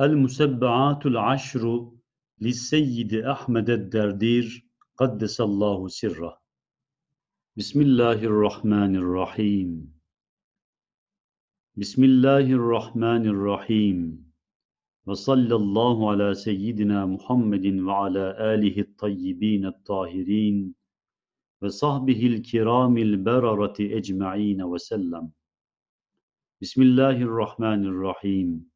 المسبعات العشر للسيد أحمد الدردير قدس الله سره بسم الله الرحمن الرحيم بسم الله الرحمن الرحيم وصلى الله على سيدنا محمد وعلى آله الطيبين الطاهرين وصحبه الكرام البررة أجمعين وسلم بسم الله الرحمن الرحيم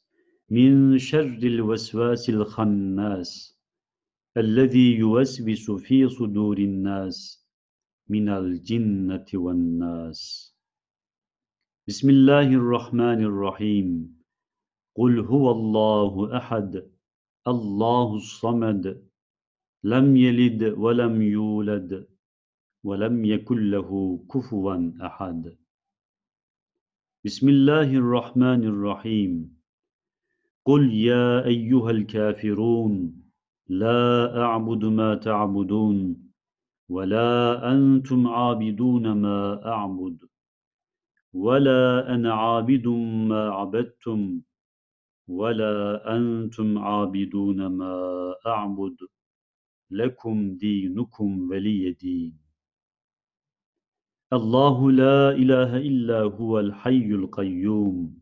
من شر الوسواس الخناس الذي يوسوس في صدور الناس من الجنة والناس بسم الله الرحمن الرحيم قل هو الله أحد الله الصمد لم يلد ولم يولد ولم يكن له كفوا أحد بسم الله الرحمن الرحيم قل يا أيها الكافرون لا أعبد ما تعبدون ولا أنتم عابدون ما أعبد ولا أنا عابد ما عبدتم ولا أنتم عابدون ما أعبد لكم دينكم ولي دين. الله لا إله إلا هو الحي القيوم.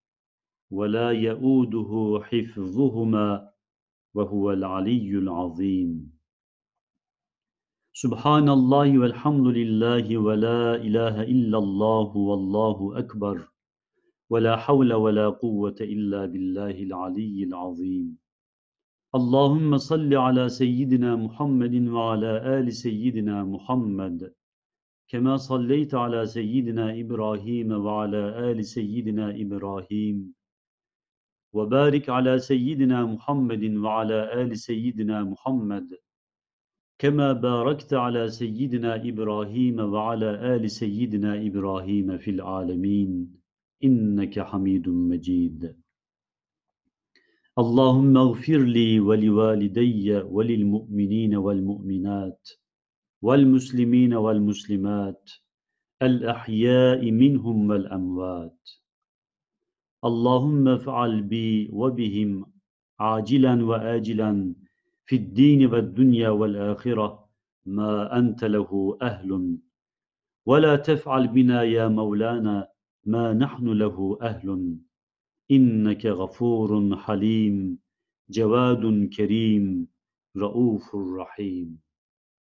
ولا يؤوده حفظهما وهو العلي العظيم. سبحان الله والحمد لله ولا إله إلا الله والله أكبر ولا حول ولا قوة إلا بالله العلي العظيم. اللهم صل على سيدنا محمد وعلى آل سيدنا محمد كما صليت على سيدنا إبراهيم وعلى آل سيدنا إبراهيم. وبارك على سيدنا محمد وعلى آل سيدنا محمد كما باركت على سيدنا إبراهيم وعلى آل سيدنا إبراهيم في العالمين. إنك حميد مجيد. اللهم اغفر لي ولوالدي وللمؤمنين والمؤمنات والمسلمين والمسلمات الأحياء منهم والأموات. اللهم افعل بي وبهم عاجلا وآجلا في الدين والدنيا والآخرة ما أنت له أهل. ولا تفعل بنا يا مولانا ما نحن له أهل. إنك غفور حليم جواد كريم رؤوف رحيم.